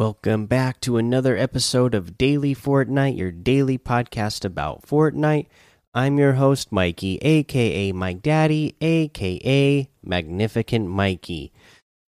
Welcome back to another episode of Daily Fortnite, your daily podcast about Fortnite. I'm your host, Mikey, aka Mike Daddy, aka Magnificent Mikey.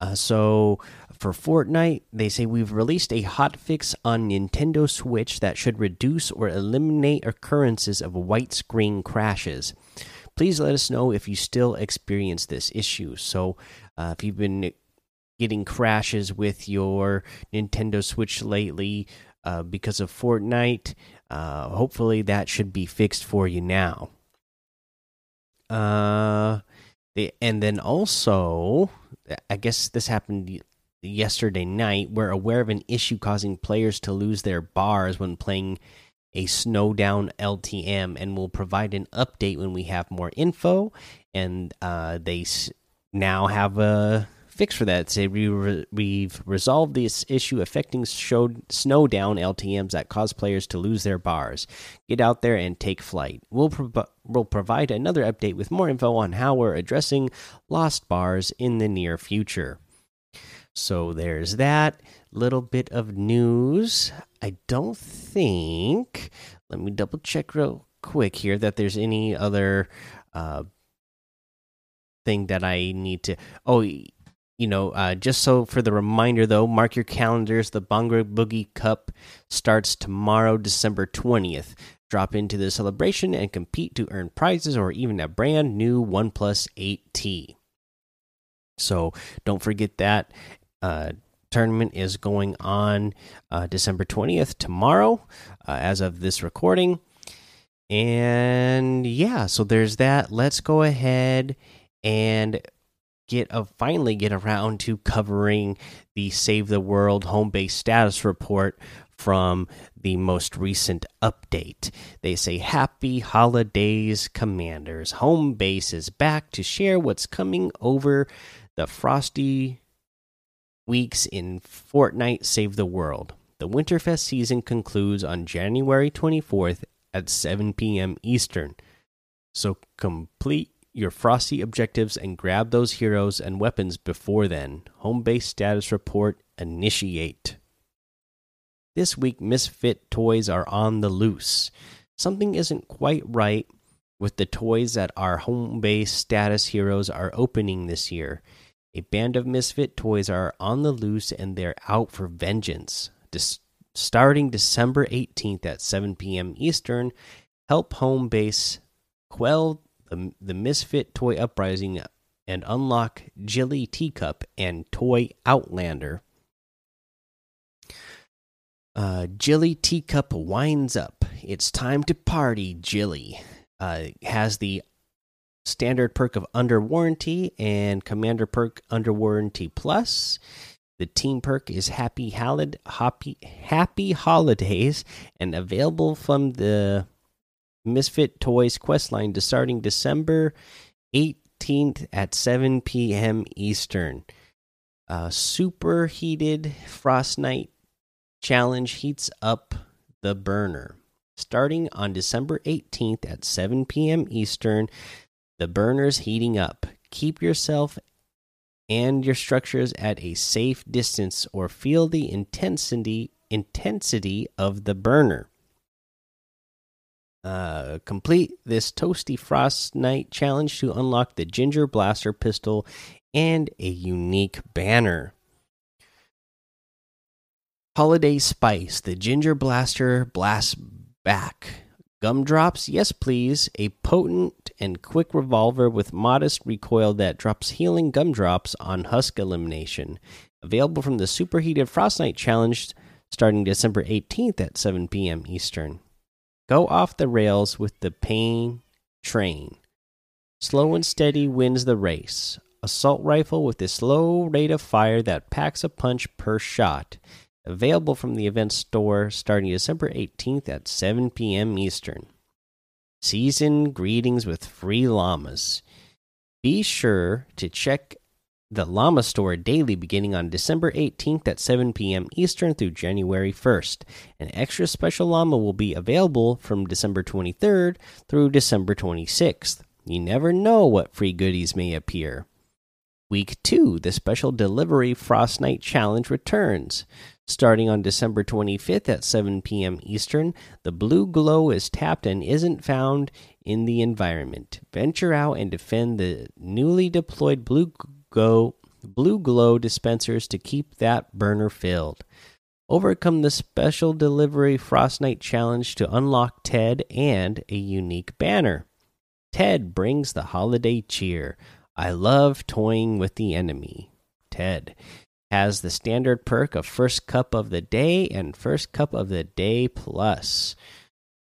Uh, so, for Fortnite, they say we've released a hotfix on Nintendo Switch that should reduce or eliminate occurrences of white screen crashes. Please let us know if you still experience this issue. So, uh, if you've been getting crashes with your Nintendo Switch lately uh, because of Fortnite. Uh, hopefully, that should be fixed for you now. Uh, and then also, I guess this happened yesterday night. We're aware of an issue causing players to lose their bars when playing a Snowdown LTM, and we'll provide an update when we have more info. And uh, they now have a fix for that. Say we re we've resolved this issue affecting showed Snowdown LTM's that cause players to lose their bars. Get out there and take flight. We'll pro we'll provide another update with more info on how we're addressing lost bars in the near future. So there's that little bit of news. I don't think. Let me double check real quick here that there's any other uh, thing that I need to. Oh, you know, uh, just so for the reminder though, mark your calendars. The Bhangra Boogie Cup starts tomorrow, December 20th. Drop into the celebration and compete to earn prizes or even a brand new OnePlus 8T. So don't forget that. Uh, tournament is going on uh, December 20th, tomorrow, uh, as of this recording. And yeah, so there's that. Let's go ahead and get a finally get around to covering the Save the World home base status report from the most recent update. They say happy holidays commanders. Home base is back to share what's coming over the frosty weeks in Fortnite Save the World. The Winterfest season concludes on January 24th at 7 p.m. Eastern. So complete your frosty objectives and grab those heroes and weapons before then. Home base status report initiate. This week, Misfit toys are on the loose. Something isn't quite right with the toys that our home base status heroes are opening this year. A band of Misfit toys are on the loose and they're out for vengeance. Dis starting December 18th at 7 p.m. Eastern, help home base quell the, the Misfit Toy Uprising and unlock Jilly Teacup and Toy Outlander. Uh, Jilly Teacup winds up. It's time to party, Jilly. Uh, has the standard perk of Under Warranty and Commander perk Under Warranty Plus. The team perk is Happy Halid Happy Happy Holidays and available from the Misfit Toys questline to starting December 18th at 7 p.m. Eastern. Uh, superheated Frostnite challenge heats up the burner. Starting on December 18th at 7 p.m. Eastern, the burner's heating up. Keep yourself and your structures at a safe distance or feel the intensity intensity of the burner. Uh, complete this Toasty Frostnite challenge to unlock the Ginger Blaster pistol and a unique banner. Holiday Spice, the Ginger Blaster blasts back. Gumdrops, yes please. A potent and quick revolver with modest recoil that drops healing gumdrops on husk elimination. Available from the Superheated Frostnite challenge starting December 18th at 7 p.m. Eastern. Go off the rails with the pain train. Slow and steady wins the race. Assault rifle with a slow rate of fire that packs a punch per shot. Available from the event store starting December 18th at 7 p.m. Eastern. Season greetings with free llamas. Be sure to check the Llama Store daily beginning on December 18th at 7 p.m. Eastern through January 1st. An extra special llama will be available from December 23rd through December 26th. You never know what free goodies may appear. Week 2, the special delivery Frostnite Challenge returns. Starting on December 25th at 7 p.m. Eastern, the blue glow is tapped and isn't found in the environment. Venture out and defend the newly deployed blue glow, blue glow dispensers to keep that burner filled. Overcome the special delivery Frostnite challenge to unlock Ted and a unique banner. Ted brings the holiday cheer. I love toying with the enemy. Ted has the standard perk of first cup of the day and first cup of the day plus.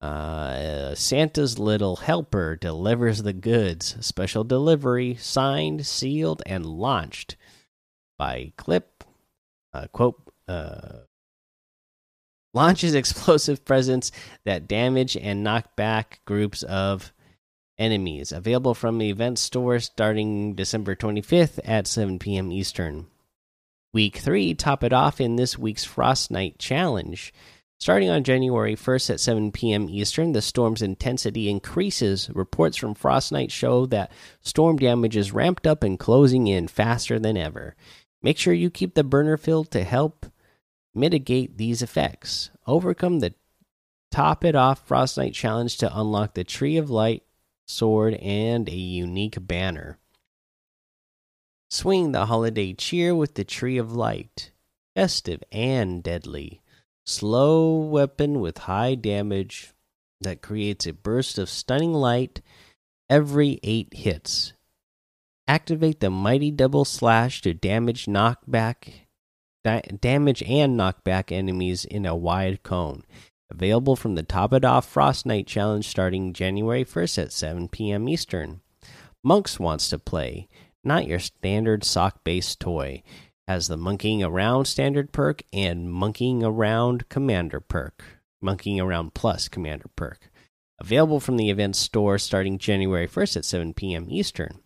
Uh, Santa's little helper delivers the goods. Special delivery, signed, sealed, and launched by Clip. Uh, quote. Uh, launches explosive presents that damage and knock back groups of enemies. Available from the event store starting December 25th at 7 p.m. Eastern. Week 3, top it off in this week's Frostnite Challenge. Starting on January 1st at 7 p.m. Eastern, the storm's intensity increases. Reports from Frostnite show that storm damage is ramped up and closing in faster than ever. Make sure you keep the burner filled to help mitigate these effects. Overcome the Top It Off Frostnite Challenge to unlock the Tree of Light sword and a unique banner. Swing the holiday cheer with the Tree of Light. Festive and deadly. Slow weapon with high damage that creates a burst of stunning light every eight hits. Activate the mighty double slash to damage knockback damage and knockback enemies in a wide cone. Available from the Top It Off Frostnite Challenge starting January 1st at 7 p.m. Eastern. Monks wants to play not your standard sock based toy. Has the monkeying around standard perk and monkeying around commander perk. Monkeying around plus commander perk. Available from the event store starting January 1st at 7 p.m. Eastern.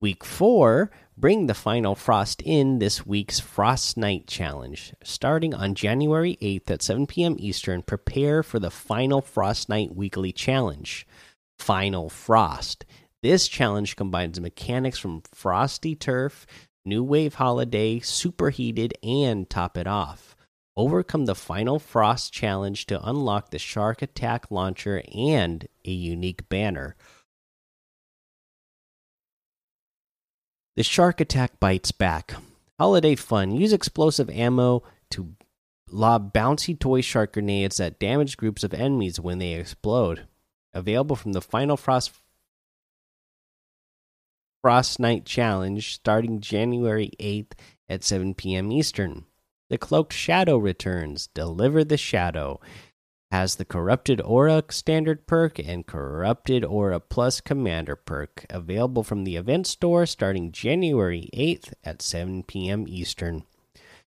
Week 4, bring the final frost in this week's Frostnite Challenge. Starting on January 8th at 7 p.m. Eastern, prepare for the final Frostnite Weekly Challenge. Final Frost this challenge combines mechanics from Frosty Turf, New Wave Holiday, Superheated, and Top It Off. Overcome the final Frost challenge to unlock the Shark Attack launcher and a unique banner. The Shark Attack bites back. Holiday fun. Use explosive ammo to lob bouncy toy shark grenades that damage groups of enemies when they explode. Available from the Final Frost Frostnite Challenge starting January 8th at 7 p.m. Eastern. The Cloaked Shadow returns. Deliver the Shadow. Has the Corrupted Aura standard perk and Corrupted Aura Plus Commander perk available from the event store starting January 8th at 7 p.m. Eastern.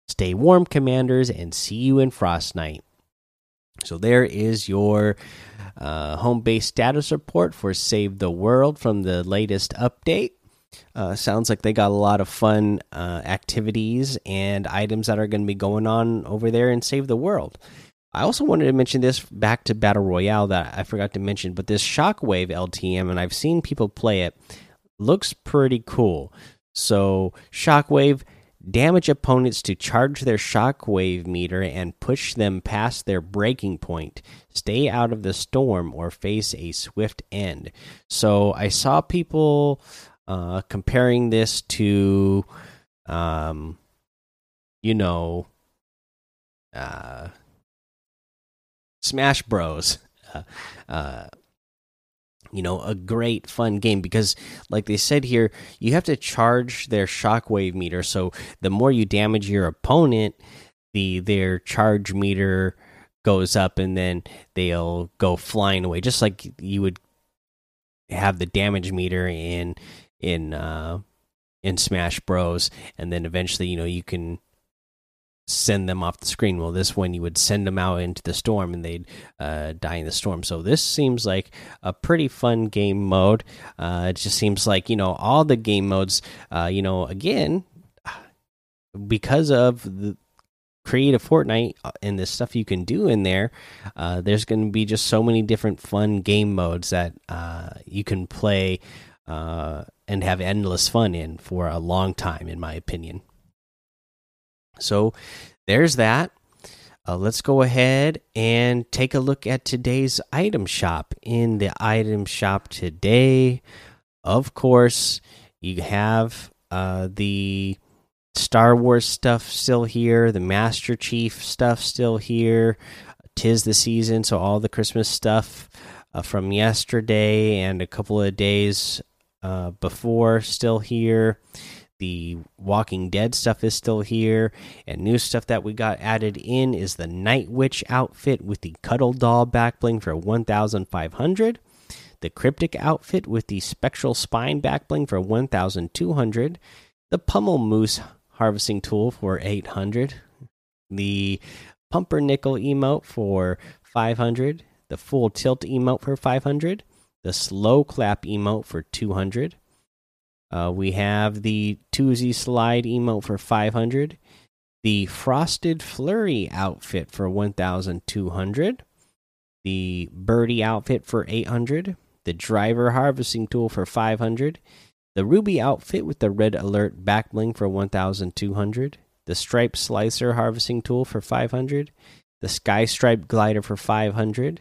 Stay warm, Commanders, and see you in Frostnite. So there is your uh, home base status report for Save the World from the latest update. Uh, sounds like they got a lot of fun uh, activities and items that are going to be going on over there and save the world. I also wanted to mention this back to Battle Royale that I forgot to mention, but this Shockwave LTM, and I've seen people play it, looks pretty cool. So, Shockwave damage opponents to charge their shockwave meter and push them past their breaking point. Stay out of the storm or face a swift end. So I saw people uh, comparing this to, um, you know, uh, Smash Bros. Uh, uh, you know, a great fun game because, like they said here, you have to charge their shockwave meter. So the more you damage your opponent, the their charge meter goes up, and then they'll go flying away, just like you would have the damage meter in in uh, in Smash Bros. And then eventually, you know, you can send them off the screen. Well, this one you would send them out into the storm and they'd uh, die in the storm. So this seems like a pretty fun game mode. Uh, it just seems like you know all the game modes. Uh, you know, again, because of the creative Fortnite uh, and the stuff you can do in there, uh, there's going to be just so many different fun game modes that uh, you can play uh, and have endless fun in for a long time, in my opinion. So there's that. Uh, let's go ahead and take a look at today's item shop. In the item shop today, of course, you have uh, the Star Wars stuff still here, the Master Chief stuff still here. Tis the season, so all the Christmas stuff uh, from yesterday and a couple of days uh, before still here. The Walking Dead stuff is still here, and new stuff that we got added in is the Night Witch outfit with the Cuddle Doll back bling for 1,500. The Cryptic outfit with the Spectral Spine back bling for 1,200. The Pummel Moose harvesting tool for 800. The Pumpernickel emote for 500. The Full Tilt emote for 500. The Slow Clap emote for 200 uh, we have the Toosie Slide emote for 500, the Frosted Flurry outfit for 1,200, the Birdie outfit for 800, the Driver Harvesting Tool for 500, the Ruby outfit with the Red Alert back bling for 1,200, the Stripe Slicer Harvesting Tool for 500, the Sky Stripe Glider for 500,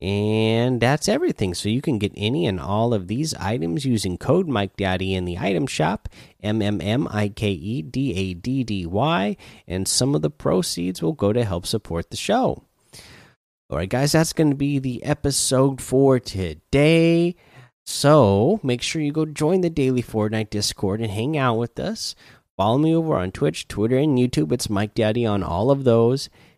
and that's everything. So you can get any and all of these items using code Mike Daddy in the item shop, M M M I K E D A D D Y, and some of the proceeds will go to help support the show. All right, guys, that's going to be the episode for today. So make sure you go join the daily Fortnite Discord and hang out with us. Follow me over on Twitch, Twitter, and YouTube. It's Mike Daddy on all of those